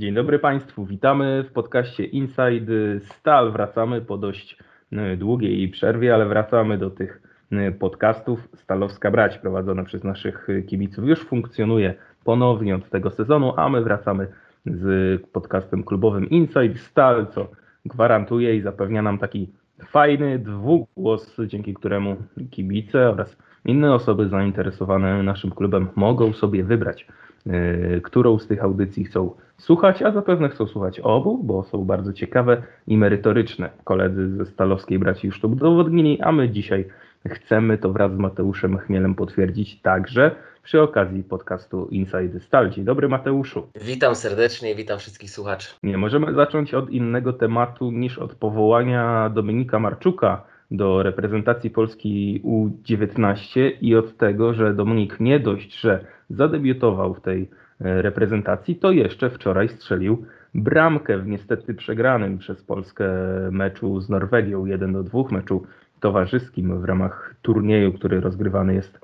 Dzień dobry Państwu, witamy w podcaście Inside Stal. Wracamy po dość e, długiej przerwie, ale wracamy do tych e, podcastów. Stalowska Brać prowadzona przez naszych kibiców już funkcjonuje ponownie od tego sezonu, a my wracamy z podcastem klubowym Inside Stal, co gwarantuje i zapewnia nam taki fajny dwugłos, dzięki któremu kibice oraz inne osoby zainteresowane naszym klubem mogą sobie wybrać, yy, którą z tych audycji chcą słuchać, a zapewne chcą słuchać obu, bo są bardzo ciekawe i merytoryczne. Koledzy ze Stalowskiej Braci już to udowodnili, a my dzisiaj chcemy to wraz z Mateuszem Chmielem potwierdzić także przy okazji podcastu Inside Stal. Dzień dobry Mateuszu. Witam serdecznie, witam wszystkich słuchaczy. Nie możemy zacząć od innego tematu niż od powołania Dominika Marczuka do reprezentacji Polski U19 i od tego, że Dominik nie dość, że zadebiutował w tej e, reprezentacji, to jeszcze wczoraj strzelił bramkę w niestety przegranym przez Polskę meczu z Norwegią 1 do 2 meczu towarzyskim w ramach turnieju, który rozgrywany jest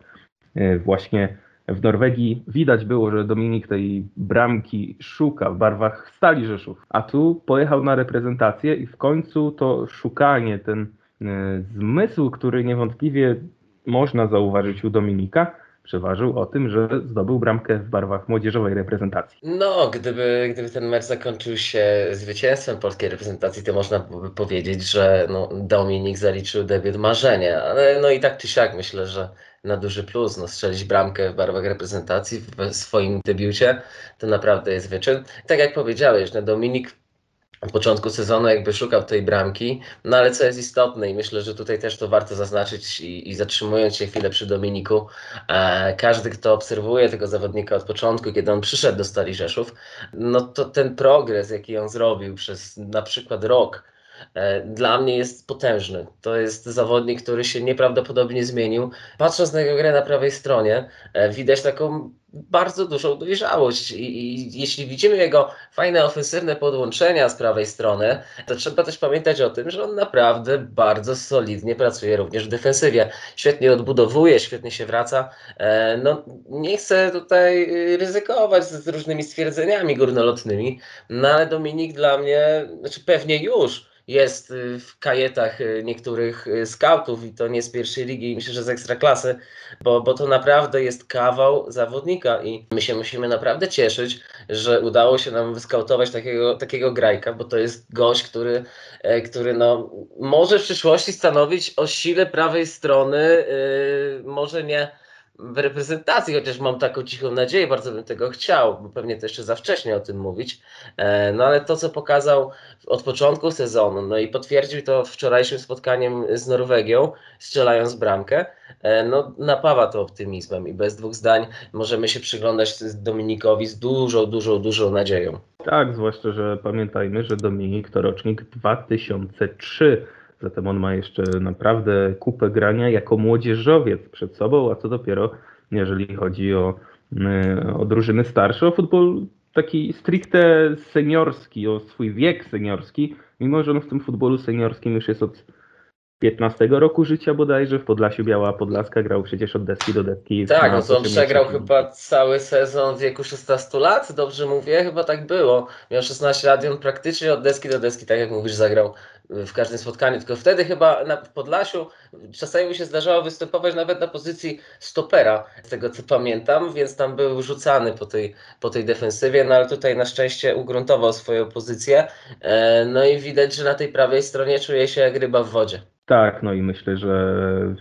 e, właśnie w Norwegii. Widać było, że Dominik tej bramki szuka w barwach Stali Rzeszów, a tu pojechał na reprezentację i w końcu to szukanie, ten e, zmysł, który niewątpliwie można zauważyć u Dominika, przeważył o tym, że zdobył bramkę w barwach młodzieżowej reprezentacji. No, gdyby, gdyby ten mecz zakończył się zwycięstwem polskiej reprezentacji, to można by powiedzieć, że no, Dominik zaliczył debiut marzenia, ale no i tak czy siak myślę, że na duży plus, no, strzelić bramkę w barwach reprezentacji w swoim debiucie, to naprawdę jest wyczyn. Tak jak powiedziałeś, no, Dominik początku sezonu jakby szukał tej bramki, no ale co jest istotne i myślę, że tutaj też to warto zaznaczyć i, i zatrzymując się chwilę przy Dominiku, e, każdy kto obserwuje tego zawodnika od początku, kiedy on przyszedł do Stali Rzeszów, no to ten progres jaki on zrobił przez na przykład rok, dla mnie jest potężny. To jest zawodnik, który się nieprawdopodobnie zmienił. Patrząc na jego grę na prawej stronie, e, widać taką bardzo dużą dojrzałość I, I, jeśli widzimy jego fajne ofensywne podłączenia z prawej strony, to trzeba też pamiętać o tym, że on naprawdę bardzo solidnie pracuje również w defensywie. Świetnie odbudowuje, świetnie się wraca. E, no, nie chcę tutaj ryzykować z różnymi stwierdzeniami górnolotnymi, no ale Dominik dla mnie, znaczy pewnie już jest y, w kajetach y, niektórych y, scoutów i to nie z pierwszej ligi, myślę, że z ekstraklasy, bo, bo to naprawdę jest kawał zawodnika i my się musimy naprawdę cieszyć, że udało się nam wyskautować takiego, takiego grajka, bo to jest gość, który, e, który no, może w przyszłości stanowić o sile prawej strony, yy, może nie w reprezentacji, chociaż mam taką cichą nadzieję, bardzo bym tego chciał, bo pewnie to jeszcze za wcześnie o tym mówić. E, no ale to, co pokazał od początku sezonu, no i potwierdził to wczorajszym spotkaniem z Norwegią, strzelając bramkę, e, no napawa to optymizmem i bez dwóch zdań możemy się przyglądać Dominikowi z dużą, dużą, dużą nadzieją. Tak, zwłaszcza, że pamiętajmy, że Dominik to rocznik 2003 Zatem on ma jeszcze naprawdę kupę grania jako młodzieżowiec przed sobą, a co dopiero jeżeli chodzi o, y, o drużyny starsze, o futbol taki stricte seniorski, o swój wiek seniorski, mimo że on w tym futbolu seniorskim już jest od 15 roku życia bodajże, w Podlasiu Biała Podlaska grał przecież od deski do deski. Tak, no to on przegrał chyba cały sezon w wieku 16 lat, dobrze mówię? Chyba tak było. Miał 16 lat i on praktycznie od deski do deski, tak jak mówisz, zagrał w każdym spotkaniu, tylko wtedy chyba na Podlasiu czasami mi się zdarzało występować nawet na pozycji stopera, z tego co pamiętam, więc tam był rzucany po tej, po tej defensywie, no ale tutaj na szczęście ugruntował swoją pozycję, e, no i widać, że na tej prawej stronie czuje się jak ryba w wodzie. Tak, no i myślę, że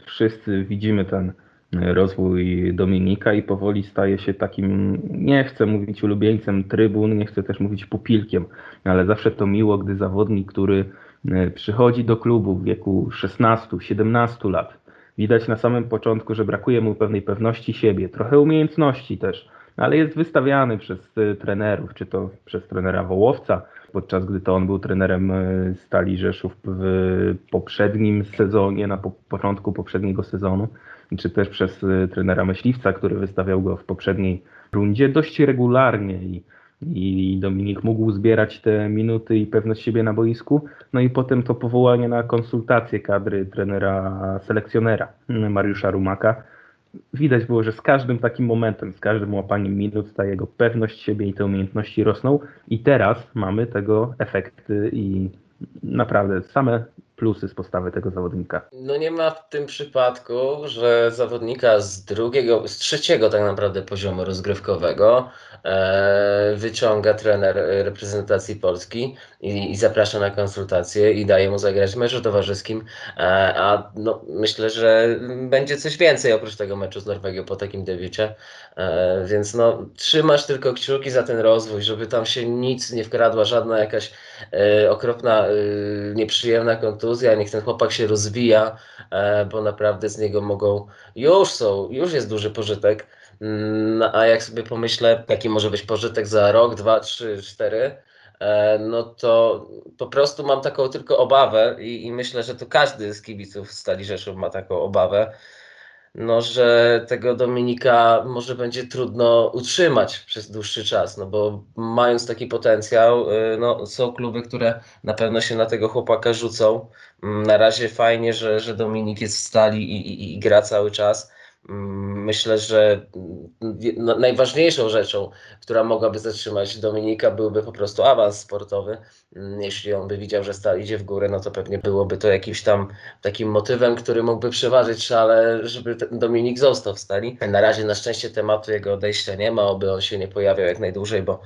wszyscy widzimy ten rozwój Dominika i powoli staje się takim, nie chcę mówić ulubieńcem trybun, nie chcę też mówić pupilkiem, ale zawsze to miło, gdy zawodnik, który E, przychodzi do klubu w wieku 16-17 lat. Widać na samym początku, że brakuje mu pewnej pewności siebie, trochę umiejętności też, ale jest wystawiany przez e, trenerów, czy to przez trenera Wołowca, podczas gdy to on był trenerem e, Stali Rzeszów w poprzednim sezonie, na początku poprzedniego sezonu, czy też przez trenera Myśliwca, który wystawiał go w poprzedniej rundzie dość regularnie i i Dominik mógł zbierać te minuty i pewność siebie na boisku. No i potem to powołanie na konsultację kadry trenera selekcjonera Mariusza Rumaka. Widać było, że z każdym takim momentem, z każdym łapaniem minut ta jego pewność siebie i te umiejętności rosną. I teraz mamy tego efekty i naprawdę same plusy z postawy tego zawodnika. No nie ma w tym przypadku, że zawodnika z drugiego, z trzeciego tak naprawdę poziomu rozgrywkowego e, wyciąga trener reprezentacji Polski i, i, zaprasza na konsultacje i daje mu zagrać w meczu towarzyskim, e, a no, myślę, że będzie coś więcej oprócz tego meczu z Norwegią po takim debiucie, e, więc no trzymasz tylko kciuki za ten rozwój, żeby tam się nic nie wkradła, żadna jakaś e, okropna, e, nieprzyjemna kontuzja, kontuzja, niech ten chłopak się rozwija, e, bo naprawdę z niego mogą, już są, już jest duży pożytek, mm, a jak sobie pomyślę, jaki może być pożytek za rok, dwa, trzy, cztery, e, no to po prostu mam taką tylko obawę i, i myślę, że to każdy z kibiców Stali Rzeszów ma taką obawę, no, że tego Dominika może będzie trudno utrzymać przez dłuższy czas, no bo mając taki potencjał, y, no, są kluby, które na pewno się na tego chłopaka rzucą. Mm, na razie fajnie, że, że Dominik jest w stali i, i, i gra cały czas. Mm, myślę, że no, najważniejszą rzeczą, która mogłaby zatrzymać Dominika, byłby po prostu awans sportowy. Mm, jeśli on by widział, że stal idzie w górę, no to pewnie byłoby to jakimś tam takim motywem, który mógłby przeważyć, ale żeby Dominik został w stali. Na razie na szczęście tematu jego odejścia nie ma, oby on się nie pojawiał jak najdłużej, bo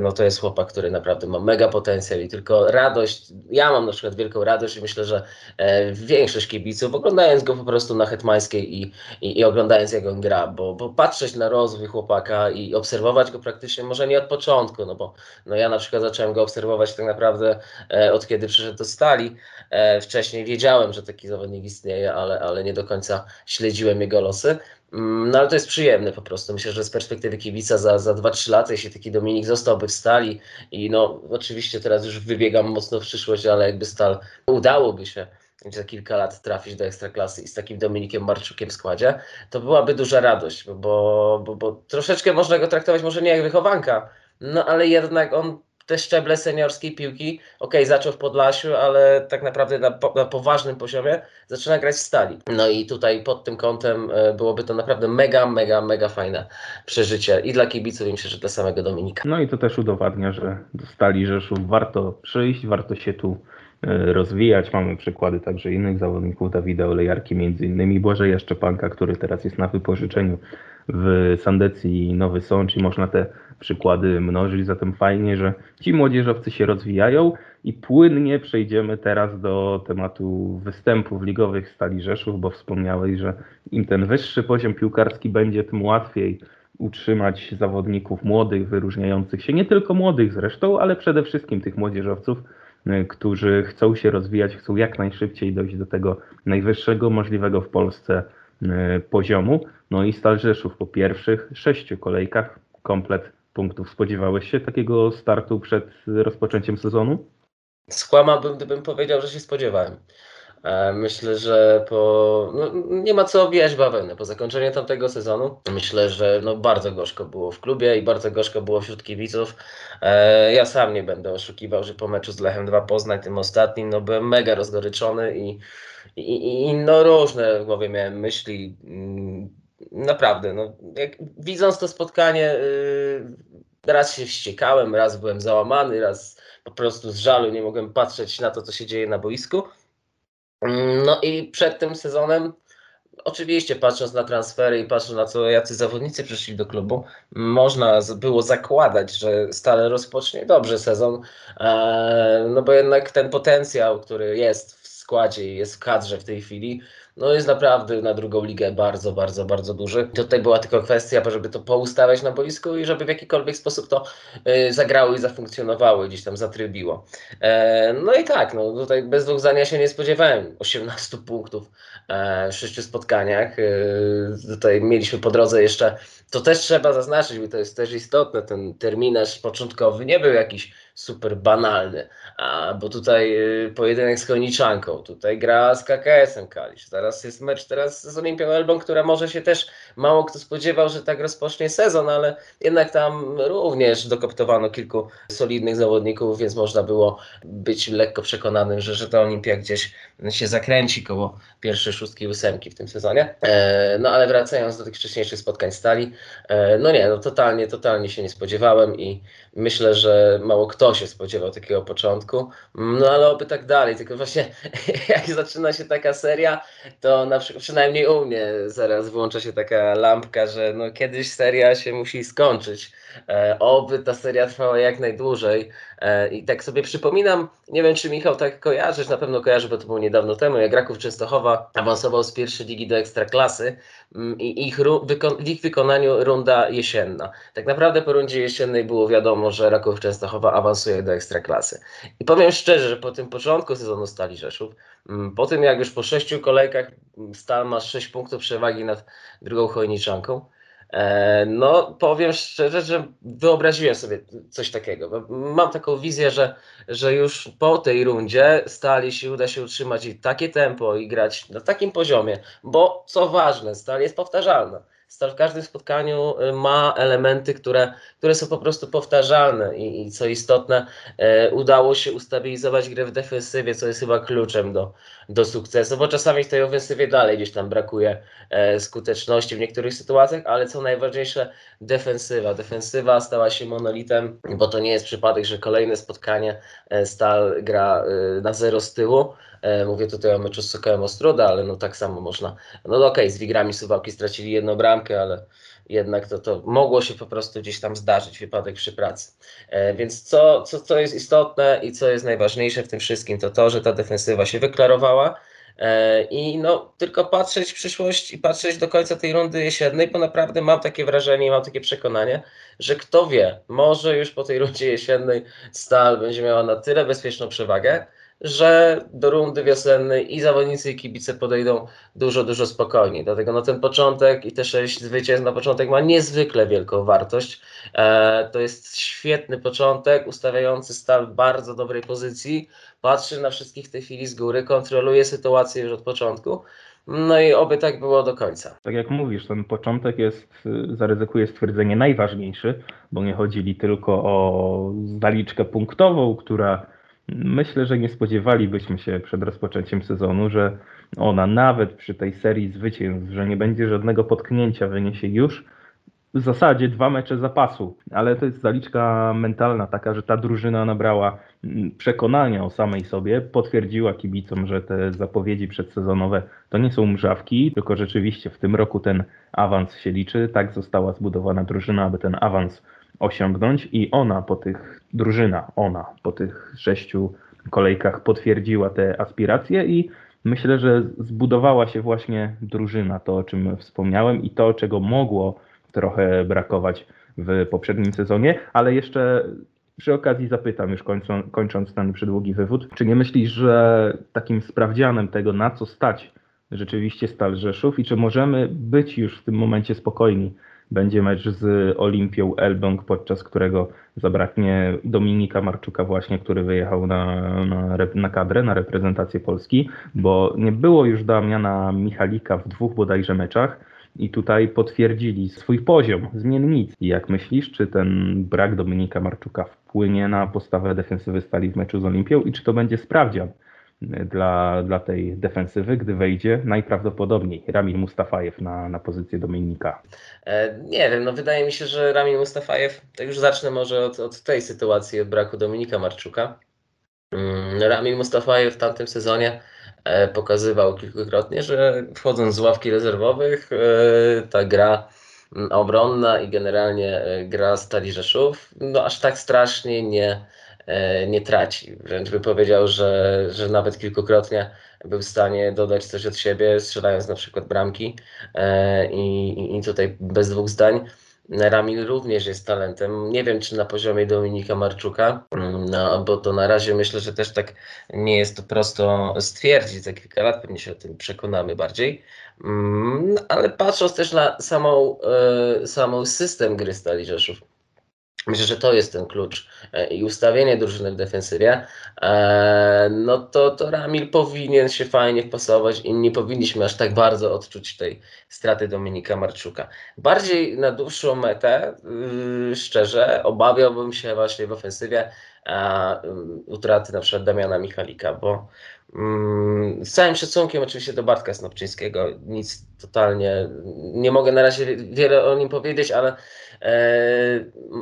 no to jest chłopak, który naprawdę ma mega potencjał i tylko radość. Ja mam na przykład wielką radość i myślę, że e, większość kibiców, oglądając go po prostu na Hetmańskiej i i, i oglądając on gra, bo, bo patrzeć na rozwój chłopaka i obserwować go praktycznie może nie od początku, no bo no ja na przykład zacząłem go obserwować tak naprawdę e, od kiedy przyszedł do Stali. E, wcześniej wiedziałem, że taki zawodnik istnieje, ale, ale nie do końca śledziłem jego losy. Mm, no ale to jest przyjemne po prostu. Myślę, że z perspektywy kibica za, za 2-3 lata, jeśli taki Dominik zostałby w stali i no oczywiście teraz już wybiegam mocno w przyszłość, ale jakby stal udałoby się za kilka lat trafić do Ekstraklasy i z takim Dominikiem Marczukiem w składzie, to byłaby duża radość, bo, bo, bo troszeczkę można go traktować może nie jak wychowanka, no ale jednak on te szczeble seniorskiej piłki, ok, zaczął w Podlasiu, ale tak naprawdę na, na, poważnym poziomie zaczyna grać w stali. No i tutaj pod tym kątem e, byłoby to naprawdę mega, mega, mega fajne przeżycie i dla kibiców, i myślę, że dla samego Dominika. No i to też udowadnia, że do Stali Rzeszów warto przyjść, warto się tu rozwijać. Mamy przykłady także innych zawodników, Dawida Olejarki między innymi, Błażeja Szczepanka, który teraz jest na wypożyczeniu w Sandecji Nowy Sącz i można te przykłady mnożyć, zatem fajnie, że ci młodzieżowcy się rozwijają i płynnie przejdziemy teraz do tematu występów ligowych Stali Rzeszów, bo wspomniałeś, że im ten wyższy poziom piłkarski będzie, tym łatwiej utrzymać zawodników młodych, wyróżniających się, nie tylko młodych zresztą, ale przede wszystkim tych młodzieżowców, którzy chcą się rozwijać, chcą jak najszybciej dojść do tego najwyższego możliwego w Polsce y, poziomu. No i Stal Rzeszów po pierwszych sześciu kolejkach komplet punktów. Spodziewałeś się takiego startu przed rozpoczęciem sezonu? Skłamałbym, gdybym powiedział, że się spodziewałem. E, myślę, że po, no, nie ma co obijać bawełny. Po zakończeniu tamtego sezonu myślę, że no, bardzo gorzko było w klubie i bardzo gorzko było wśród kibiców. E, ja sam nie będę oszukiwał, że po meczu z Lechem 2 Poznań, tym ostatnim, no, byłem mega rozgoryczony i, i, i no, różne w głowie miałem myśli. Mm, naprawdę, no, jak, widząc to spotkanie, yy, raz się wściekałem, raz byłem załamany, raz po prostu z żalu nie mogłem patrzeć na to, co się dzieje na boisku. Mm, no i przed tym sezonem, oczywiście patrząc na transfery i patrząc na to, jacy zawodnicy przyszli do klubu, można było zakładać, że stale rozpocznie dobrze sezon, e, no bo jednak ten potencjał, który jest w składzie i jest w kadrze w tej chwili, no jest naprawdę na drugą ligę bardzo, bardzo, bardzo duży. Tutaj była tylko kwestia, żeby to poustawiać na boisku i żeby w jakikolwiek sposób to y, zagrało i zafunkcjonowało, gdzieś tam zatrybiło. E, no i tak, no tutaj bez dwóch zdania się nie spodziewałem 18 punktów e, w sześciu spotkaniach. E, tutaj mieliśmy po drodze jeszcze, to też trzeba zaznaczyć, bo to jest też istotne, ten terminarz początkowy nie był jakiś super banalny, a, bo tutaj y, pojedynek z Koniczanką, tutaj gra z KKS-em Kalisz, Teraz jest mecz teraz z Olimpią Elbląg, która może się też mało kto spodziewał, że tak rozpocznie sezon, ale jednak tam również dokoptowano kilku solidnych zawodników, więc można było być lekko przekonanym, że, że ta Olimpia gdzieś się zakręci koło pierwszej szóstki ósemki w tym sezonie. E, no ale wracając do tych wcześniejszych spotkań stali, e, no nie, no totalnie, totalnie się nie spodziewałem i myślę, że mało kto się spodziewał takiego początku, no ale oby tak dalej, tylko właśnie jak zaczyna się taka seria, to na przykład przynajmniej u mnie zaraz włącza się taka lampka, że no kiedyś seria się musi skończyć. E, oby ta seria trwała jak najdłużej. E, I tak sobie przypominam, nie wiem czy Michał tak kojarzysz, na pewno kojarzy, bo to było niedawno temu, jak Raków Częstochowa awansował z pierwszej ligi do Ekstraklasy mm, i ich, w ich wykonaniu runda jesienna. Tak naprawdę po rundzie jesiennej było wiadomo, że Raków Częstochowa awansuje do Ekstraklasy. I powiem szczerze, że po tym początku sezonu Stali Rzeszów, mm, po tym jak już po sześciu kolejkach Stal ma sześć punktów przewagi nad drugą Chojniczanką, no, powiem szczerze, że wyobraziłem sobie coś takiego. Mam taką wizję, że, że już po tej rundzie stali się uda się utrzymać i takie tempo i grać na takim poziomie, bo co ważne, stal jest powtarzalna. Stal w każdym spotkaniu y, ma elementy, które, które są po prostu powtarzalne i, i co istotne, e, udało się ustabilizować grę w defensywie, co jest chyba kluczem do, do sukcesu, bo czasami w tej ofensywie dalej gdzieś tam brakuje e, skuteczności w niektórych sytuacjach, ale co najważniejsze, defensywa. Defensywa stała się monolitem, bo to nie jest przypadek, że kolejne spotkanie e, Stal gra e, na zero z tyłu. E, mówię tutaj o meczu z Sokołem Ostroda, ale no tak samo można. No okej, okay, z Wigrami Suwałki stracili jedną bramkę, ale jednak to, to mogło się po prostu gdzieś tam zdarzyć, wypadek przy pracy. E, więc co, co, co jest istotne i co jest najważniejsze w tym wszystkim, to to, że ta defensywa się wyklarowała. E, I no, tylko patrzeć w przyszłość i patrzeć do końca tej rundy jesiennej, bo naprawdę mam takie wrażenie i mam takie przekonanie, że kto wie, może już po tej rundzie jesiennej Stal będzie miała na tyle bezpieczną przewagę, że do rundy wiosennej i zawodnicy i kibice podejdą dużo, dużo spokojniej. Dlatego no, ten początek i te sześć zwycięstw na początek ma niezwykle wielką wartość. E, to jest świetny początek, ustawiający stal w bardzo dobrej pozycji, patrzy na wszystkich w tej chwili z góry, kontroluje sytuację już od początku. No i oby tak było do końca. Tak jak mówisz, ten początek jest, zaryzykuję stwierdzenie, najważniejszy, bo nie chodzili tylko o zaliczkę punktową, która Myślę, że nie spodziewalibyśmy się przed rozpoczęciem sezonu, że ona nawet przy tej serii zwycięstw, że nie będzie żadnego potknięcia, wyniesie już w zasadzie dwa mecze zapasu, ale to jest zaliczka mentalna taka, że ta drużyna nabrała mm, przekonania o samej sobie, potwierdziła kibicom, że te zapowiedzi przedsezonowe to nie są mrzawki, tylko rzeczywiście w tym roku ten awans się liczy. Tak została zbudowana drużyna, aby ten awans osiągnąć i ona po tych, drużyna, ona po tych sześciu kolejkach potwierdziła te aspiracje i myślę, że zbudowała się właśnie drużyna, to o czym wspomniałem i to, czego mogło trochę brakować w poprzednim sezonie, ale jeszcze przy okazji zapytam, już kończą, kończąc ten przydługi wywód, czy nie myślisz, że takim sprawdzianem tego, na co stać rzeczywiście Stal Rzeszów i czy możemy być już w tym momencie spokojni, będzie mecz z Olimpią Elbląg, podczas którego zabraknie Dominika Marczuka właśnie, który wyjechał na, na, na kadrę, na reprezentację Polski, bo nie było już Damiana Michalika w dwóch bodajże meczach i tutaj potwierdzili swój poziom zmiennicy. Jak myślisz, czy ten brak Dominika Marczuka wpłynie na postawę defensywy Stali w meczu z Olimpią i czy to będzie sprawdzian? Dla, dla tej defensywy, gdy wejdzie najprawdopodobniej Ramin Mustafajew na, na pozycję Dominika? E, nie wiem, no wydaje mi się, że Ramin Mustafajew, tak już zacznę może od, od tej sytuacji, od braku Dominika Marczuka. Mm, Ramin Mustafajew w tamtym sezonie e, pokazywał kilkukrotnie, że wchodząc z ławki rezerwowych, e, ta gra mm, obronna i generalnie gra Stali Rzeszów, no aż tak strasznie nie, nie traci. Wręcz by powiedział, że, że nawet kilkukrotnie był w stanie dodać coś od siebie, strzelając na przykład bramki. E, I, i tutaj bez dwóch zdań. Ramil również jest talentem. Nie wiem, czy na poziomie Dominika Marczuka, no, bo to na razie myślę, że też tak nie jest to prosto stwierdzić. Za kilka lat pewnie się o tym przekonamy bardziej. Mm, ale patrząc też na samą, e, samą system gry Stali Rzeszów, Myślę, że to jest ten klucz e, i ustawienie drużyny w defensywie. E, no to, to Ramil powinien się fajnie wpasować i nie powinniśmy aż tak bardzo odczuć tej straty Dominika Marczuka. Bardziej na dłuższą metę, yy, szczerze, obawiałbym się właśnie w ofensywie utraty na przykład Damiana Michalika, bo z całym szacunkiem oczywiście do Bartka Snopczyńskiego, nic totalnie, nie mogę na razie wiele o nim powiedzieć, ale e,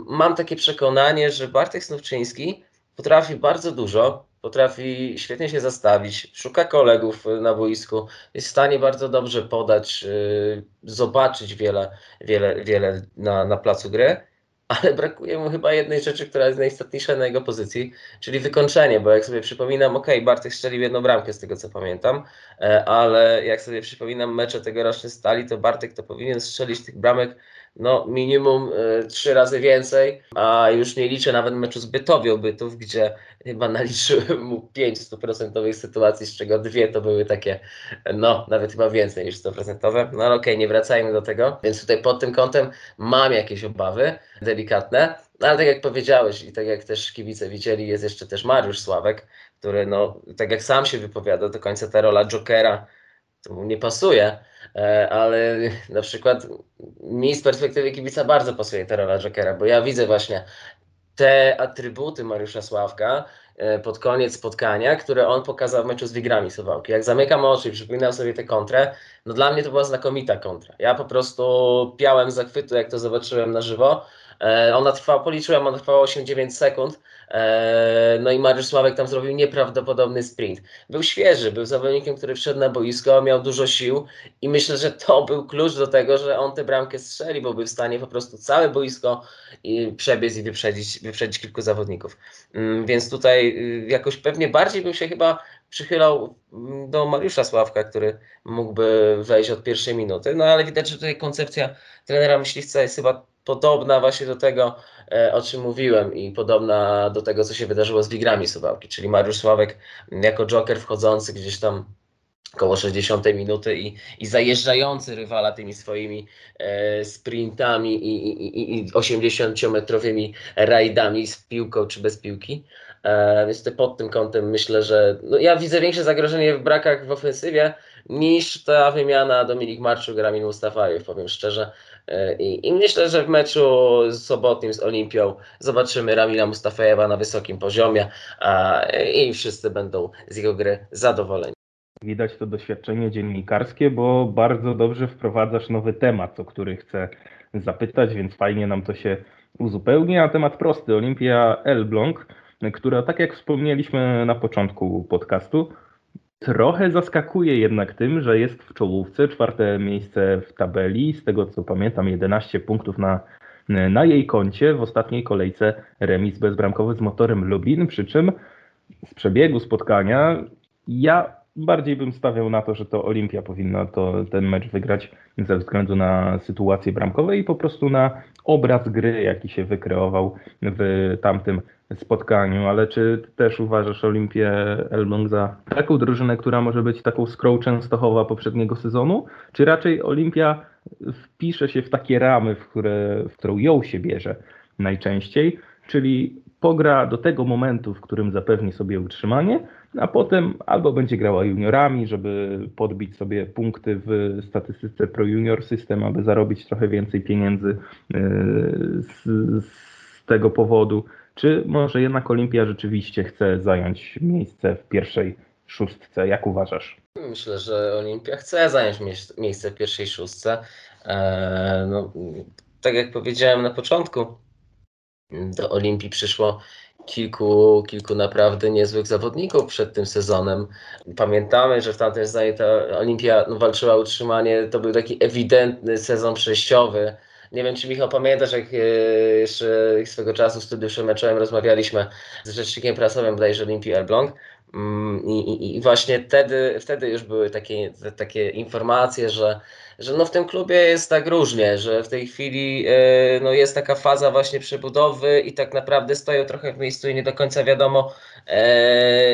mam takie przekonanie, że Bartek Snopczyński potrafi bardzo dużo, potrafi świetnie się zastawić, szuka kolegów na boisku, jest w stanie bardzo dobrze podać, y, zobaczyć wiele, wiele, wiele na, na placu gry ale brakuje mu chyba jednej rzeczy, która jest najistotniejsza na jego pozycji, czyli wykończenie, bo jak sobie przypominam, ok, Bartek strzelił jedną bramkę z tego co pamiętam, e, ale jak sobie przypominam mecze tegoroczne Stali, to Bartek to powinien strzelić tych bramek no minimum y, trzy razy więcej, a już nie liczę nawet meczu z Bytowią Bytów, gdzie chyba naliczyłem mu pięć stuprocentowych sytuacji, z czego dwie to były takie, no nawet chyba więcej niż stuprocentowe, no ale okej, okay, nie wracajmy do tego, więc tutaj pod tym kątem mam jakieś obawy delikatne, no ale tak jak powiedziałeś i tak jak też kibice widzieli, jest jeszcze też Mariusz Sławek, który no, tak jak sam się wypowiada, do końca ta rola Jokera to mu nie pasuje, e, ale na przykład mi z perspektywy kibica bardzo pasuje ta rola Jokera, bo ja widzę właśnie te atrybuty Mariusza Sławka e, pod koniec spotkania, które on pokazał w meczu z Wigrami Suwałki. Jak zamykam oczy przypominam sobie tę kontrę, no dla mnie to była znakomita kontra. Ja po prostu piałem zachwytu, jak to zobaczyłem na żywo. E, ona trwała, policzyłem, ona trwała 8-9 sekund. E, no i Mariusz Sławek tam zrobił nieprawdopodobny sprint. Był świeży, był zawodnikiem, który wszedł na boisko, miał dużo sił i myślę, że to był klucz do tego, że on tę bramkę strzeli, bo był w stanie po prostu całe boisko przebiec i wyprzedzić, wyprzedzić kilku zawodników. Mm, więc tutaj y, jakoś pewnie bardziej bym się chyba przychylał mm, do Mariusza Sławka, który mógłby wejść od pierwszej minuty. No ale widać, że tutaj koncepcja trenera myśliwca jest chyba podobna właśnie do tego, e, o czym mówiłem i podobna do tego, co się wydarzyło z Wigrami Suwałki, czyli Mariusz Sławek jako joker wchodzący gdzieś tam koło 60 minuty i, i zajeżdżający rywala tymi swoimi e, sprintami i, i, i 80-metrowymi rajdami z piłką czy bez piłki. E, więc te pod tym kątem myślę, że no ja widzę większe zagrożenie w brakach w ofensywie niż ta wymiana Dominik Marczuk, Ramin Mustafajew, powiem szczerze. E, I, I, myślę, że w meczu sobotnim z Olimpią zobaczymy Ramila Mustafajewa na wysokim poziomie a, i wszyscy będą z jego gry zadowoleni. Widać to doświadczenie dziennikarskie, bo bardzo dobrze wprowadzasz nowy temat, o który chcę zapytać, więc fajnie nam to się uzupełni. A temat prosty, Olimpia Elbląg, która tak jak wspomnieliśmy na początku podcastu, Trochę zaskakuje jednak tym, że jest w czołówce, czwarte miejsce w tabeli, z tego co pamiętam 11 punktów na, na jej koncie, w ostatniej kolejce remis bezbramkowy z motorem Lublin, przy czym z przebiegu spotkania ja bardziej bym stawiał na to, że to Olimpia powinna to, ten mecz wygrać ze względu na sytuację bramkową i po prostu na obraz gry, jaki się wykreował w tamtym spotkaniu, ale czy też uważasz Olimpię Elbląg za taką drużynę, która może być taką skrą Częstochowa poprzedniego sezonu, czy raczej Olimpia wpisze się w takie ramy, w, które, w którą ją się bierze najczęściej, czyli pogra do tego momentu, w którym zapewni sobie utrzymanie, a potem albo będzie grała juniorami, żeby podbić sobie punkty w statystyce Pro Junior System, aby zarobić trochę więcej pieniędzy e, z, z tego powodu, czy może jednak Olimpia rzeczywiście chce zająć miejsce w pierwszej szóstce? Jak uważasz? Myślę, że Olimpia chce zająć miejsce w pierwszej szóstce. Eee, no, tak jak powiedziałem na początku, do Olimpii przyszło kilku, kilku naprawdę niezłych zawodników przed tym sezonem. Pamiętamy, że w tamtym sezonie ta Olimpia no, walczyła o utrzymanie, to był taki ewidentny sezon przejściowy nie wiem, czy Michał pamiętasz, jak e, jeszcze swego czasu w studiu przemeczowym rozmawialiśmy z rzecznikiem prasowym bodajże Olimpii Elbląg. Mm, I, i, I, właśnie wtedy, wtedy już były takie, takie informacje, że, że no w tym klubie jest tak różnie, że w tej chwili no jest taka faza właśnie przebudowy i tak naprawdę stoją trochę w miejscu i nie do końca wiadomo,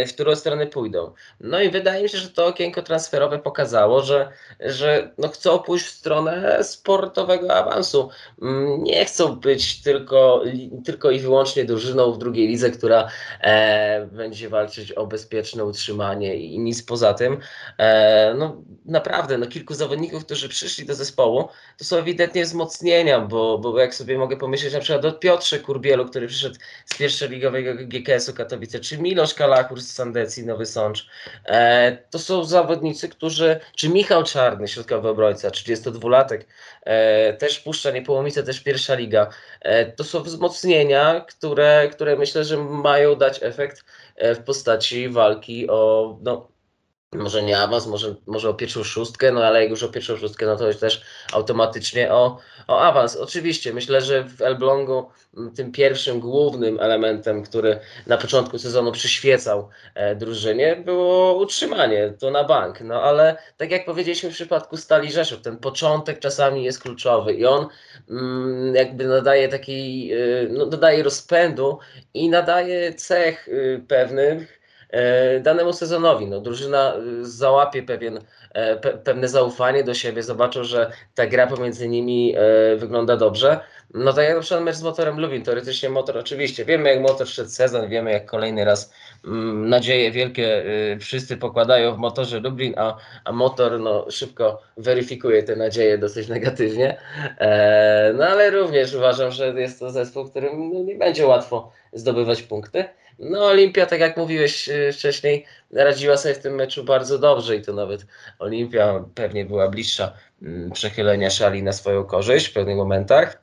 w którą stronę pójdą. No i wydaje mi się, że to okienko transferowe pokazało, że, że no chcą pójść w stronę sportowego awansu. Mm, nie chcą być tylko, tylko i wyłącznie drużyną w drugiej lidze, która e, będzie walczyć o bezpieczne utrzymanie i nic poza tym. E, no naprawdę, no kilku zawodników, którzy przyszli do zespołu, to są ewidentnie wzmocnienia, bo, bo jak sobie mogę pomyśleć na przykład o Piotrze Kurbielu, który przyszedł z pierwszoligowego GKS-u Katowice, czy Milosz Kalachur z Sandecji Nowy Sącz. E, to są zawodnicy, którzy, czy Michał Czarny, środkowy obrońca, 32-latek, e, też Puszcza Niepołomice, też pierwsza liga. E, to są wzmocnienia, które, które myślę, że mają dać efekt e, w postaci walki o no, może nie awans, może, może o pierwszą szóstkę, no ale jak już o pierwszą szóstkę, no to już też automatycznie o, o awans. Oczywiście, myślę, że w Elblągu tym pierwszym głównym elementem, który na początku sezonu przyświecał e, drużynie, było utrzymanie, to na bank. No ale tak jak powiedzieliśmy w przypadku Stali Rzeszów, ten początek czasami jest kluczowy i on mm, jakby nadaje takiej, y, no, dodaje rozpędu i nadaje cech y, pewnych, E, danemu sezonowi. No, drużyna y, załapie pewien, e, pe, pewne zaufanie do siebie, zobaczą, że ta gra pomiędzy nimi e, wygląda dobrze. No tak jak na przykład mecz z motorem Lubin, teoretycznie motor oczywiście, wiemy jak motor szedł sezon, wiemy jak kolejny raz mm, nadzieje wielkie y, wszyscy pokładają w motorze Lublin, a, a motor no, szybko weryfikuje te nadzieje dosyć negatywnie. E, no ale również uważam, że jest to zespół, którym no, nie będzie łatwo zdobywać punkty. No Olimpia, tak jak mówiłeś y, wcześniej, radziła sobie w tym meczu bardzo dobrze i to nawet Olimpia pewnie była bliższa mm, przechylenia szali na swoją korzyść w pewnych momentach.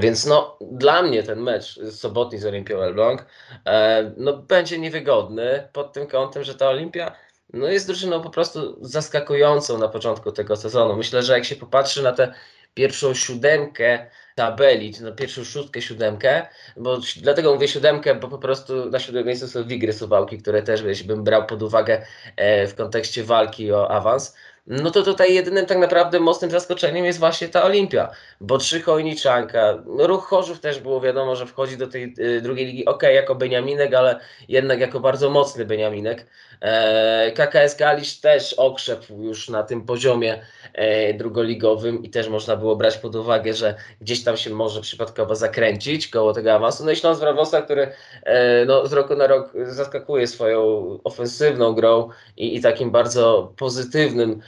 Więc no, dla mnie ten mecz sobotni z Olimpią Elbląg e, no, będzie niewygodny pod tym kątem, że ta Olimpia no, jest drużyną po prostu zaskakującą na początku tego sezonu. Myślę, że jak się popatrzy na tę pierwszą siódemkę tabeli, czy na pierwszą szóstkę, siódemkę, bo dlatego mówię siódemkę, bo po prostu na siódmym miejscu są Wigry Suwałki, które też bym brał pod uwagę e, w kontekście walki o awans no to tutaj jedynym tak naprawdę mocnym zaskoczeniem jest właśnie ta Olimpia, bo trzy Chojniczanka, ruch Chorzów też było wiadomo, że wchodzi do tej y, drugiej ligi, ok, jako Beniaminek, ale jednak jako bardzo mocny Beniaminek. E, KKS Kalisz też okrzepł już na tym poziomie e, drugoligowym i też można było brać pod uwagę, że gdzieś tam się może przypadkowo zakręcić koło tego awansu. No i Śląsk Wrawosła, który e, no, z roku na rok zaskakuje swoją ofensywną grą i, i takim bardzo pozytywnym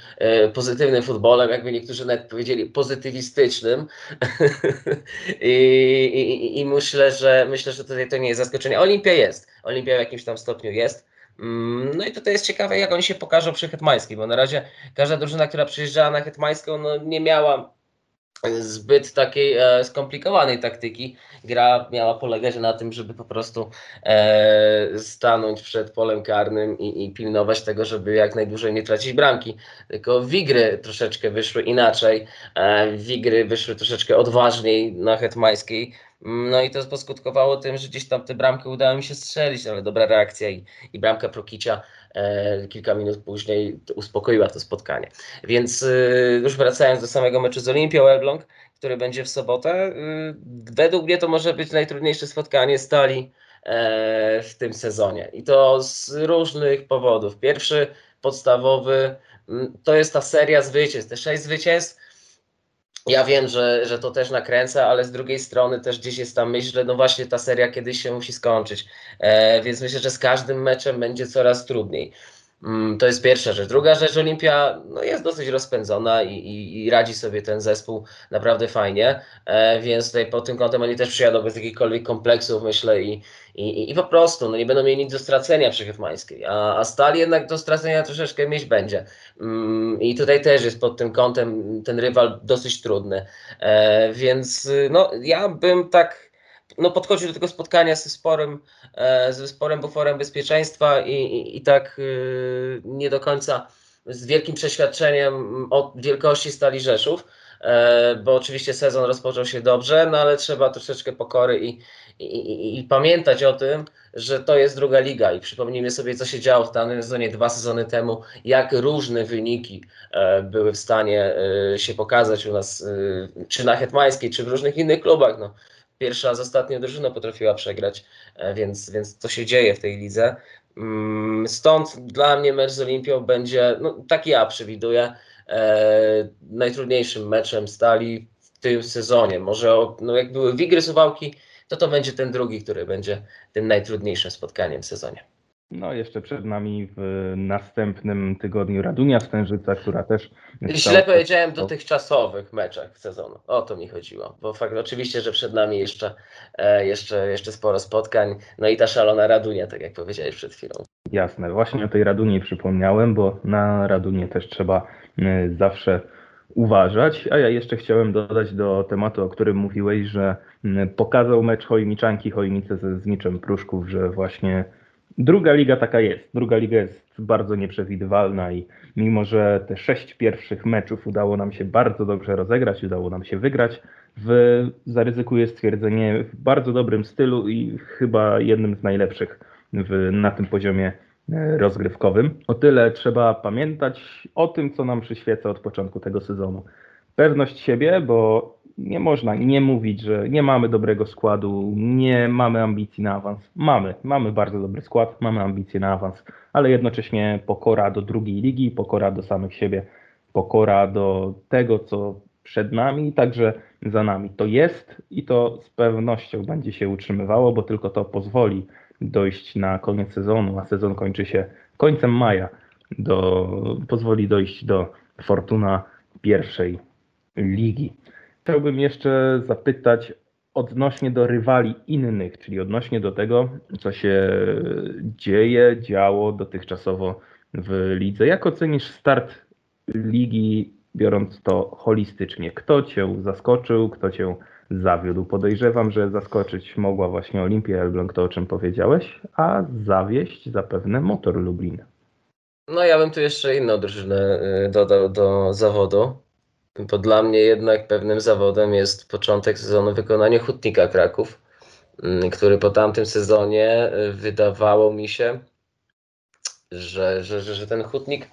pozytywnym futbolem, jakby niektórzy nawet powiedzieli pozytywistycznym. I, i, I, myślę, że myślę, że tutaj to nie jest zaskoczenie. Olimpia jest. Olimpia w jakimś tam stopniu jest. Mm, no i tutaj jest ciekawe, jak oni się pokażą przy Hetmańskiej, bo na razie każda drużyna, która przyjeżdżała na Hetmańską, no nie miała zbyt takiej e, skomplikowanej taktyki. Gra miała polegać na tym, żeby po prostu e, stanąć przed polem karnym i, i, pilnować tego, żeby jak najdłużej nie tracić bramki. Tylko wigry troszeczkę wyszły inaczej. E, wigry wyszły troszeczkę odważniej na Hetmańskiej. No i to poskutkowało tym, że gdzieś tam te bramki udało mi się strzelić, ale dobra reakcja i, i bramka Prokicia kilka minut później uspokoiła to spotkanie. Więc y, już wracając do samego meczu z Olimpią Elbląg, który będzie w sobotę, y, według mnie to może być najtrudniejsze spotkanie stali e, w tym sezonie. I to z różnych powodów. Pierwszy, podstawowy, to jest ta seria zwycięstw. Te sześć zwycięstw ja wiem, że, że to też nakręca, ale z drugiej strony też gdzieś jest ta myśl, że no właśnie ta seria kiedyś się musi skończyć. E, więc myślę, że z każdym meczem będzie coraz trudniej. Mm, to jest pierwsza rzecz. Druga rzecz, Olimpia no, jest dosyć rozpędzona i, i, i radzi sobie ten zespół naprawdę fajnie, e, więc tutaj pod tym kątem oni też przyjadą bez jakichkolwiek kompleksów, myślę, i, i, i po prostu no, nie będą mieli nic do stracenia przy Hetmańskiej, a, a Stal jednak do stracenia troszeczkę mieć będzie. Mm, I tutaj też jest pod tym kątem ten rywal dosyć trudny, e, więc no, ja bym tak no, podchodził do tego spotkania ze sporym, e, ze sporym buforem bezpieczeństwa i, i, i tak e, nie do końca z wielkim przeświadczeniem o wielkości Stali Rzeszów, e, bo oczywiście sezon rozpoczął się dobrze, no ale trzeba troszeczkę pokory i, i, i, pamiętać o tym, że to jest druga liga i przypomnijmy sobie, co się działo w danym sezonie dwa sezony temu, jak różne wyniki były w stanie się pokazać u nas, czy na Hetmańskiej, czy w różnych innych klubach. No, pierwsza z ostatnią drużyną potrafiła przegrać, więc, więc to się dzieje w tej lidze. Mm, stąd dla mnie mecz z Olimpią będzie, no, tak ja przewiduję, najtrudniejszym meczem stali w tym sezonie. Może no, jak były Wigry Suwałki, to to będzie ten drugi, który będzie tym najtrudniejszym spotkaniem w sezonie. No, jeszcze przed nami w następnym tygodniu Radunia Stężyca, która też. Źle powiedziałem dotychczasowych meczach sezonu. O to mi chodziło. Bo fakt, oczywiście, że przed nami jeszcze, e, jeszcze, jeszcze sporo spotkań. No i ta szalona Radunia, tak jak powiedziałeś przed chwilą. Jasne. Właśnie o tej Radunie przypomniałem, bo na Radunie też trzeba e, zawsze uważać. A ja jeszcze chciałem dodać do tematu, o którym mówiłeś, że mm, pokazał mecz Chojniczanki Chojnice ze Zniczem Pruszków, że właśnie druga liga taka jest. Druga liga jest bardzo nieprzewidywalna i mimo, że te sześć pierwszych meczów udało nam się bardzo dobrze rozegrać, udało nam się wygrać, w, zaryzykuję stwierdzenie w bardzo dobrym stylu i chyba jednym z najlepszych w, na tym poziomie E, rozgrywkowym. O tyle trzeba pamiętać o tym, co nam przyświeca od początku tego sezonu. Pewność siebie, bo nie można nie mówić, że nie mamy dobrego składu, nie mamy ambicji na awans. Mamy, mamy bardzo dobry skład, mamy ambicje na awans, ale jednocześnie pokora do drugiej ligi, pokora do samych siebie, pokora do tego, co przed nami, także za nami. To jest i to z pewnością będzie się utrzymywało, bo tylko to pozwoli dojść na koniec sezonu, a sezon kończy się końcem maja, do, pozwoli dojść do Fortuna pierwszej ligi. Chciałbym jeszcze zapytać odnośnie do rywali innych, czyli odnośnie do tego, co się dzieje, działo dotychczasowo w lidze. Jak ocenisz start ligi, biorąc to holistycznie? Kto cię zaskoczył, kto cię zawiódł. Podejrzewam, że zaskoczyć mogła właśnie Olimpia Elbląg, to o czym powiedziałeś, a zawieść zapewne Motor Lublin. No ja bym tu jeszcze inną drużynę y, dodał do zawodu, bo dla mnie jednak pewnym zawodem jest początek sezonu wykonania Hutnika Kraków, y, który po tamtym sezonie y, wydawało mi się, że, że, że, że ten Hutnik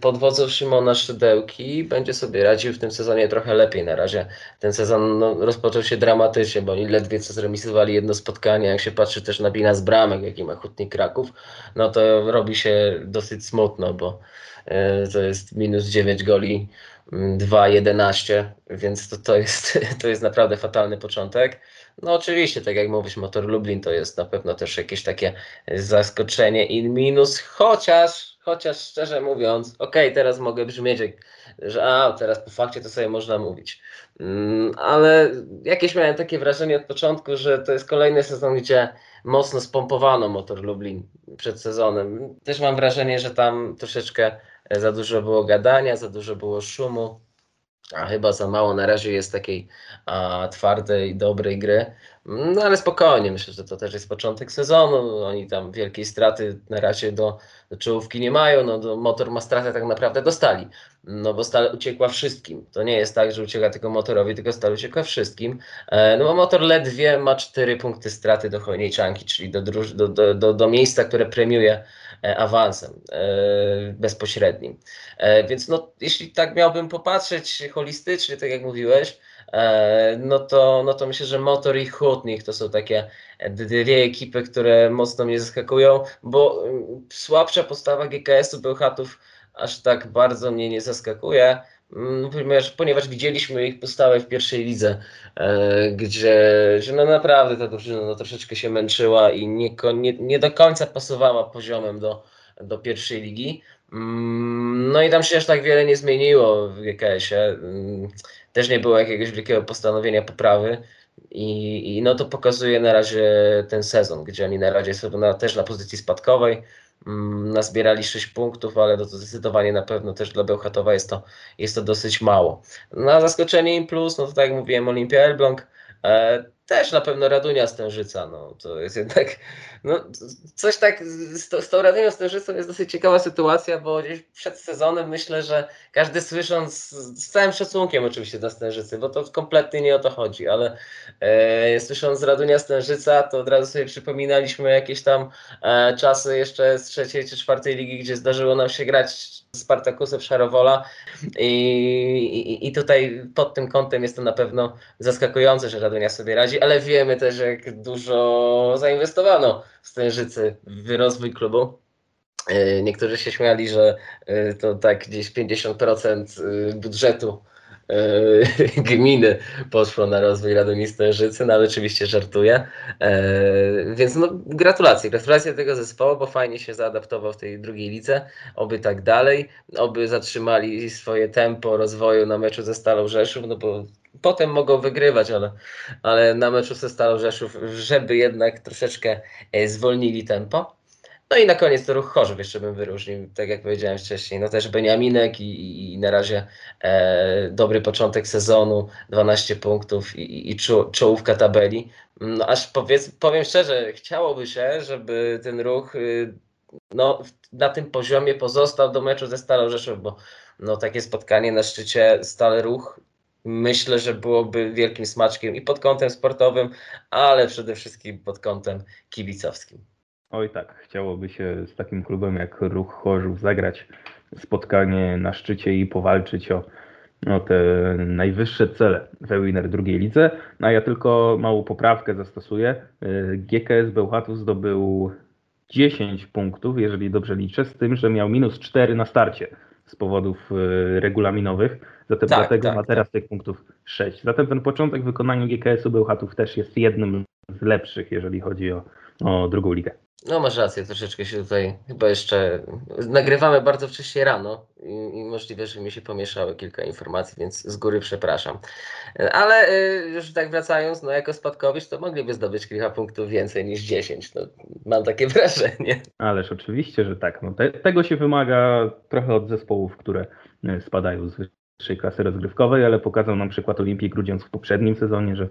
pod wodzą Szymona Szydełki będzie sobie radził w tym sezonie trochę lepiej. Na razie ten sezon no, rozpoczął się dramatycznie, bo oni ledwie co zremisowali jedno spotkanie. Jak się patrzy też na bilans bramek, jaki ma Hutnik Kraków, no to robi się dosyć smutno, bo y, to jest minus 9 goli, 2-11, mm, więc to, to, jest, to jest naprawdę fatalny początek. No oczywiście, tak jak mówisz, Motor Lublin to jest na pewno też jakieś takie zaskoczenie i minus, chociaż chociaż szczerze mówiąc, okej, okay, teraz mogę brzmieć, że a, teraz po fakcie to sobie można mówić. Mm, ale jakieś miałem takie wrażenie od początku, że to jest kolejny sezon, gdzie mocno spompowano motor Lublin przed sezonem. Też mam wrażenie, że tam troszeczkę za dużo było gadania, za dużo było szumu a chyba za mało na razie jest takiej a, twardej, dobrej gry. No ale spokojnie, myślę, że to też jest początek sezonu. Oni tam wielkiej straty na razie do, do czołówki nie mają. No, do, motor ma stratę tak naprawdę dostali. No bo stal uciekła wszystkim. To nie jest tak, że ucieka tylko motorowi, tylko stal uciekła wszystkim. E, no bo motor ledwie ma 4 punkty straty do Chojniczanki, czyli do, do, do, do, do miejsca, które premiuje E, awansem e, bezpośrednim. E, więc no, jeśli tak miałbym popatrzeć holistycznie, tak jak mówiłeś, no to, no to myślę, że Motor i Hutnik to są takie dwie ekipy, które mocno mnie zaskakują, bo mm, słabsza postawa GKS-u Bełchatów aż tak bardzo mnie nie zaskakuje. Mm, ponieważ, ponieważ widzieliśmy ich postawę w pierwszej lidze, e, gdzie że no naprawdę ta drużyna no, troszeczkę się męczyła i nie, nie, nie do końca pasowała poziomem do, do pierwszej ligi. Mm, no i tam się aż tak wiele nie zmieniło w GKS-ie. Też nie było jakiegoś wielkiego postanowienia poprawy. I, I no to pokazuje na razie ten sezon, gdzie oni na razie są na, też na pozycji spadkowej. Mm, nazbierali 6 punktów, ale to zdecydowanie na pewno też dla Bełchatowa jest to, jest to dosyć mało. Na zaskoczenie im plus, no to tak jak mówiłem, Olimpia Elbląg. E, też na pewno Radunia Stężyca, no to jest jednak, no coś tak, z, to, z tą Radunią Stężycą jest dosyć ciekawa sytuacja, bo gdzieś przed sezonem myślę, że każdy słysząc, z całym szacunkiem oczywiście dla Stężycy, bo to kompletnie nie o to chodzi, ale e, słysząc Radunia Stężyca, to od razu sobie przypominaliśmy jakieś tam e, czasy jeszcze z trzeciej czy czwartej ligi, gdzie zdarzyło nam się grać z Spartakusem Szarowola I, i, i tutaj pod tym kątem jest to na pewno zaskakujące, że Radunia sobie radzi, ale wiemy też, jak dużo zainwestowano w Stężycy w rozwój klubu. E, niektórzy się śmiali, że e, to tak gdzieś 50% e, budżetu gminy poszło na rozwój Radomii Stężycy, no ale oczywiście żartuję. Więc no, gratulacje, gratulacje tego zespołu, bo fajnie się zaadaptował w tej drugiej lidze, oby tak dalej, oby zatrzymali swoje tempo rozwoju na meczu ze Stalą Rzeszów, no bo potem mogą wygrywać, ale, ale na meczu ze Stalą Rzeszów, żeby jednak troszeczkę zwolnili tempo. No i na koniec to ruch Chorzów jeszcze bym wyróżnił, tak jak powiedziałem wcześniej. No też Beniaminek i, i, na razie e, dobry początek sezonu, 12 punktów i, i czołówka tabeli. No aż powiedz, powiem szczerze, chciałoby się, żeby ten ruch y, no, na tym poziomie pozostał do meczu ze Stalą Rzeszów, bo no, takie spotkanie na szczycie Stale Ruch myślę, że byłoby wielkim smaczkiem i pod kątem sportowym, ale przede wszystkim pod kątem kibicowskim. Oj tak, chciałoby się z takim klubem jak Ruch Chorzów zagrać spotkanie na szczycie i powalczyć o, o te najwyższe cele we Winner drugiej lidze. No a ja tylko małą poprawkę zastosuję. GKS Bełchatów zdobył 10 punktów, jeżeli dobrze liczę, z tym, że miał minus 4 na starcie z powodów e, regulaminowych. Zatem tak, dlatego tak, ma teraz tak. tych punktów 6. Zatem ten początek w wykonaniu GKS-u Bełchatów też jest jednym z lepszych, jeżeli chodzi o, o drugą ligę. No masz rację, troszeczkę się tutaj chyba jeszcze nagrywamy bardzo wcześnie rano i, i, możliwe, że mi się pomieszały kilka informacji, więc z góry przepraszam. Ale y, już tak wracając, no jako spadkowicz to mogliby zdobyć kilka punktów więcej niż 10. No, mam takie wrażenie. Ależ oczywiście, że tak. No, te, tego się wymaga trochę od zespołów, które y, spadają z wyższej klasy rozgrywkowej, ale pokazał nam przykład Olimpii Grudziądz w poprzednim sezonie, że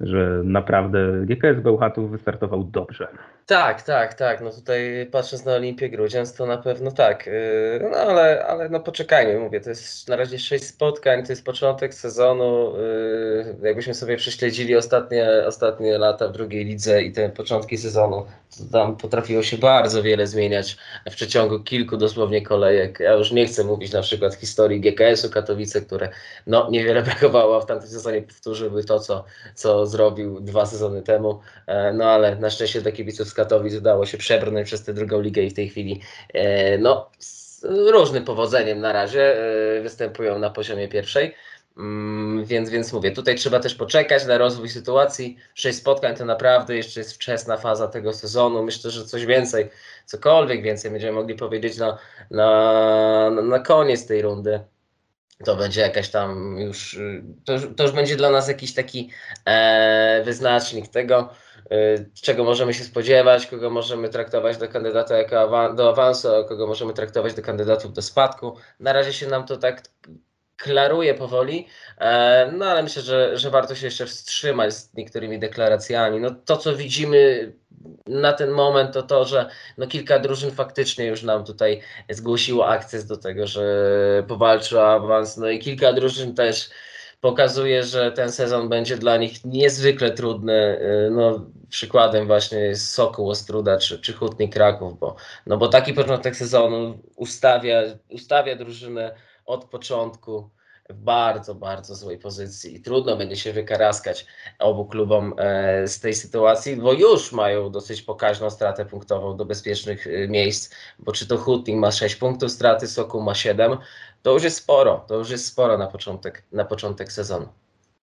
że naprawdę GKS Bełchatów wystartował dobrze. Tak, tak, tak. No tutaj patrząc na Olimpię Grudziądz, to na pewno tak. Yy, no ale, ale no poczekajmy, mówię, to jest na razie sześć spotkań, to jest początek sezonu. Yy, jakbyśmy sobie prześledzili ostatnie, ostatnie lata w drugiej lidze i te początki sezonu, to tam potrafiło się bardzo wiele zmieniać w przeciągu kilku dosłownie kolejek. Ja już nie chcę mówić na przykład historii GKS-u Katowice, które no niewiele brakowało, w tamtym sezonie powtórzyły to, co, co zrobił dwa sezony temu. E, no ale na szczęście dla kibiców z Katowic udało się przebrnąć przez tę drugą ligę i w tej chwili e, no, z różnym powodzeniem na razie e, występują na poziomie pierwszej. Mm, więc, więc mówię, tutaj trzeba też poczekać na rozwój sytuacji. Sześć spotkań to naprawdę jeszcze jest wczesna faza tego sezonu. Myślę, że coś więcej, cokolwiek więcej będziemy mogli powiedzieć na, na, na koniec tej rundy to będzie jakaś tam już, to, to już będzie dla nas jakiś taki e, wyznacznik tego, e, czego możemy się spodziewać, kogo możemy traktować do kandydata jako awan do awansu, a kogo możemy traktować do kandydatów do spadku. Na razie się nam to tak klaruje powoli, e, no ale myślę, że, że warto się jeszcze wstrzymać z niektórymi deklaracjami. No to, co widzimy na ten moment to to, że no kilka drużyn faktycznie już nam tutaj zgłosiło akces do tego, że powalczy o awans, no i kilka drużyn też pokazuje, że ten sezon będzie dla nich niezwykle trudny. No, przykładem właśnie jest Sokół Ostruda czy, czy Hutnik Kraków, bo, no bo taki początek sezonu ustawia, ustawia drużynę od początku w bardzo, bardzo złej pozycji i trudno będzie się wykaraskać obu klubom e, z tej sytuacji, bo już mają dosyć pokaźną stratę punktową do bezpiecznych e, miejsc, bo czy to Hutnik ma 6 punktów straty, Sokół ma 7, to już jest sporo, to już jest sporo na początek, na początek sezonu.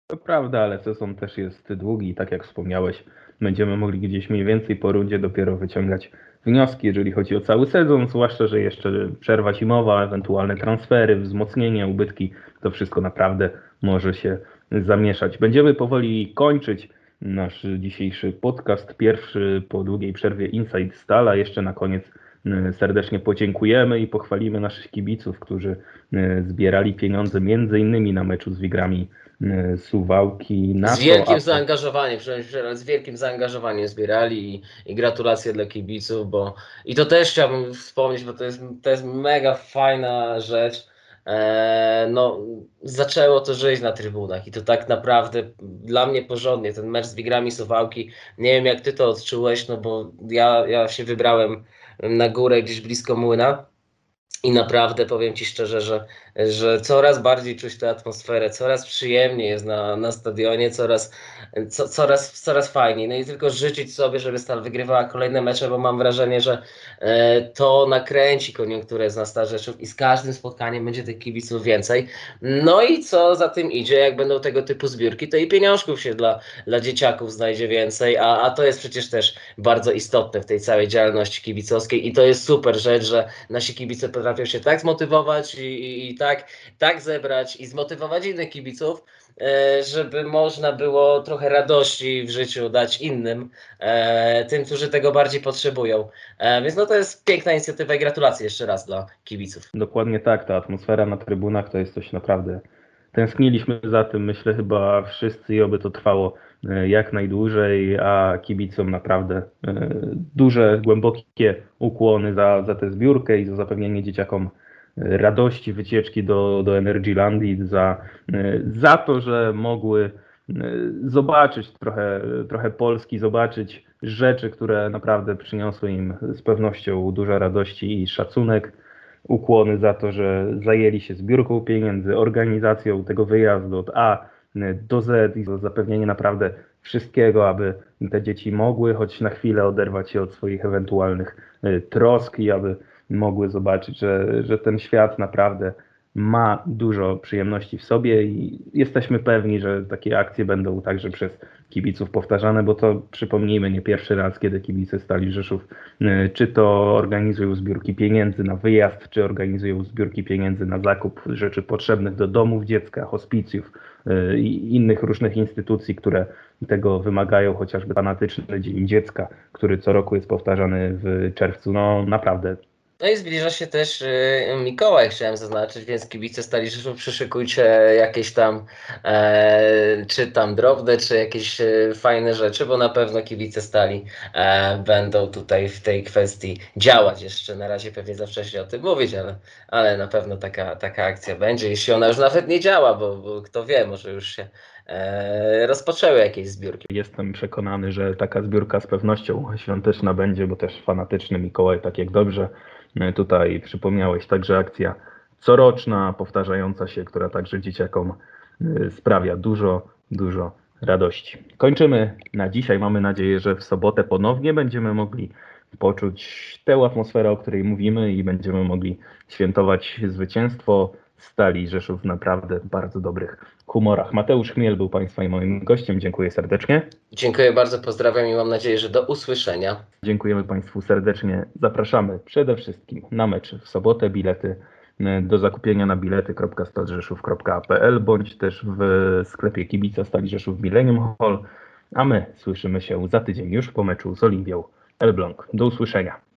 To prawda, ale sezon też jest długi i tak jak wspomniałeś, będziemy mogli gdzieś mniej więcej po rundzie dopiero wyciągać wnioski, jeżeli chodzi o cały sezon, zwłaszcza, że jeszcze przerwa zimowa, ewentualne transfery, wzmocnienie, ubytki, to wszystko naprawdę może się zamieszać. Będziemy powoli kończyć nasz dzisiejszy podcast, pierwszy po długiej przerwie Inside Stala. Jeszcze na koniec y, serdecznie podziękujemy i pochwalimy naszych kibiców, którzy y, zbierali pieniądze między innymi na meczu z Wigrami y, Suwałki. Na Z to, wielkim aby- zaangażowaniem, z wielkim zaangażowaniem zbierali i, i gratulacje dla kibiców, bo i to też chciałbym wspomnieć, bo to jest, to jest mega fajna rzecz. E, no, zaczęło to żyć na trybunach i to tak naprawdę dla mnie porządnie. Ten mecz z Wigrami Suwałki, nie wiem jak ty to odczułeś, no bo ja, ja się wybrałem na górę gdzieś blisko młyna. I naprawdę powiem Ci szczerze, że, że coraz bardziej czuć tę atmosferę, coraz przyjemniej jest na, na stadionie, coraz, co, coraz, coraz fajniej. No i tylko życzyć sobie, żeby Stal wygrywała kolejne mecze, bo mam wrażenie, że e, to nakręci koniunkturę z nas Rzeszów i z każdym spotkaniem będzie tych kibiców więcej. No i co za tym idzie, jak będą tego typu zbiórki, to i pieniążków się dla, dla dzieciaków znajdzie więcej, a, a to jest przecież też bardzo istotne w tej całej działalności kibicowskiej i to jest super rzecz, że nasi kibice potrafią się tak zmotywować i, i, i tak, tak zebrać i zmotywować innych kibiców, e, żeby można było trochę radości w życiu dać innym, e, tym, którzy tego bardziej potrzebują. E, Więc no to jest piękna inicjatywa i gratulacje jeszcze raz dla kibiców. Dokładnie tak, ta atmosfera na trybunach to jest coś naprawdę. Tęskniliśmy za tym, myślę chyba wszyscy i oby to trwało jak najdłużej, a kibicom naprawdę e, duże, głębokie ukłony za, za tę zbiórkę i za zapewnienie dzieciakom e, radości, wycieczki do, do Energylandii, za, e, za to, że mogły e, zobaczyć trochę, trochę Polski, zobaczyć rzeczy, które naprawdę przyniosły im z pewnością dużo radości i szacunek. Ukłony za to, że zajęli się zbiórką pieniędzy, organizacją tego wyjazdu od A do Z i za zapewnienie naprawdę wszystkiego, aby te dzieci mogły choć na chwilę oderwać się od swoich ewentualnych y, trosk i aby mogły zobaczyć, że, że ten świat naprawdę ma dużo przyjemności w sobie i jesteśmy pewni, że takie akcje będą także przez kibiców powtarzane, bo to przypomnijmy nie pierwszy raz, kiedy kibice Stali Rzeszów y, czy to organizują zbiórki pieniędzy na wyjazd, czy organizują zbiórki pieniędzy na zakup rzeczy potrzebnych do domów dziecka, hospicjów i innych różnych instytucji, które tego wymagają, chociażby fanatyczny Dzień Dziecka, który co roku jest powtarzany w czerwcu. No naprawdę No i zbliża się też y, Mikołaj, chciałem zaznaczyć, więc kibice Stali Rzeszów przyszykujcie jakieś tam, e, czy tam drobne, czy jakieś e, fajne rzeczy, bo na pewno kibice Stali e, będą tutaj w tej kwestii działać. Jeszcze na razie pewnie za wcześnie o tym mówić, ale, ale na pewno taka, taka akcja będzie, jeśli ona już nawet nie działa, bo, bo kto wie, może już się e, rozpoczęły jakieś zbiórki. Jestem przekonany, że taka zbiórka z pewnością świąteczna będzie, bo też fanatyczny Mikołaj, tak jak dobrze tutaj przypomniałeś, także akcja coroczna, powtarzająca się, która także dzieciakom e, sprawia dużo, dużo radości. Kończymy na dzisiaj. Mamy nadzieję, że w sobotę ponownie będziemy mogli poczuć tę atmosferę, o której mówimy i będziemy mogli świętować zwycięstwo Stali Rzeszów w naprawdę bardzo dobrych humorach. Mateusz Chmiel był Państwa i moim gościem. Dziękuję serdecznie. Dziękuję bardzo, pozdrawiam i mam nadzieję, że do usłyszenia. Dziękujemy Państwu serdecznie. Zapraszamy przede wszystkim na mecz w sobotę. Bilety y, do zakupienia na bilety.stadrzeszów.pl bądź też w sklepie kibica Stali Rzeszów Millennium Hall. A my słyszymy się za tydzień już po meczu z Olimpią Elbląg. Do usłyszenia.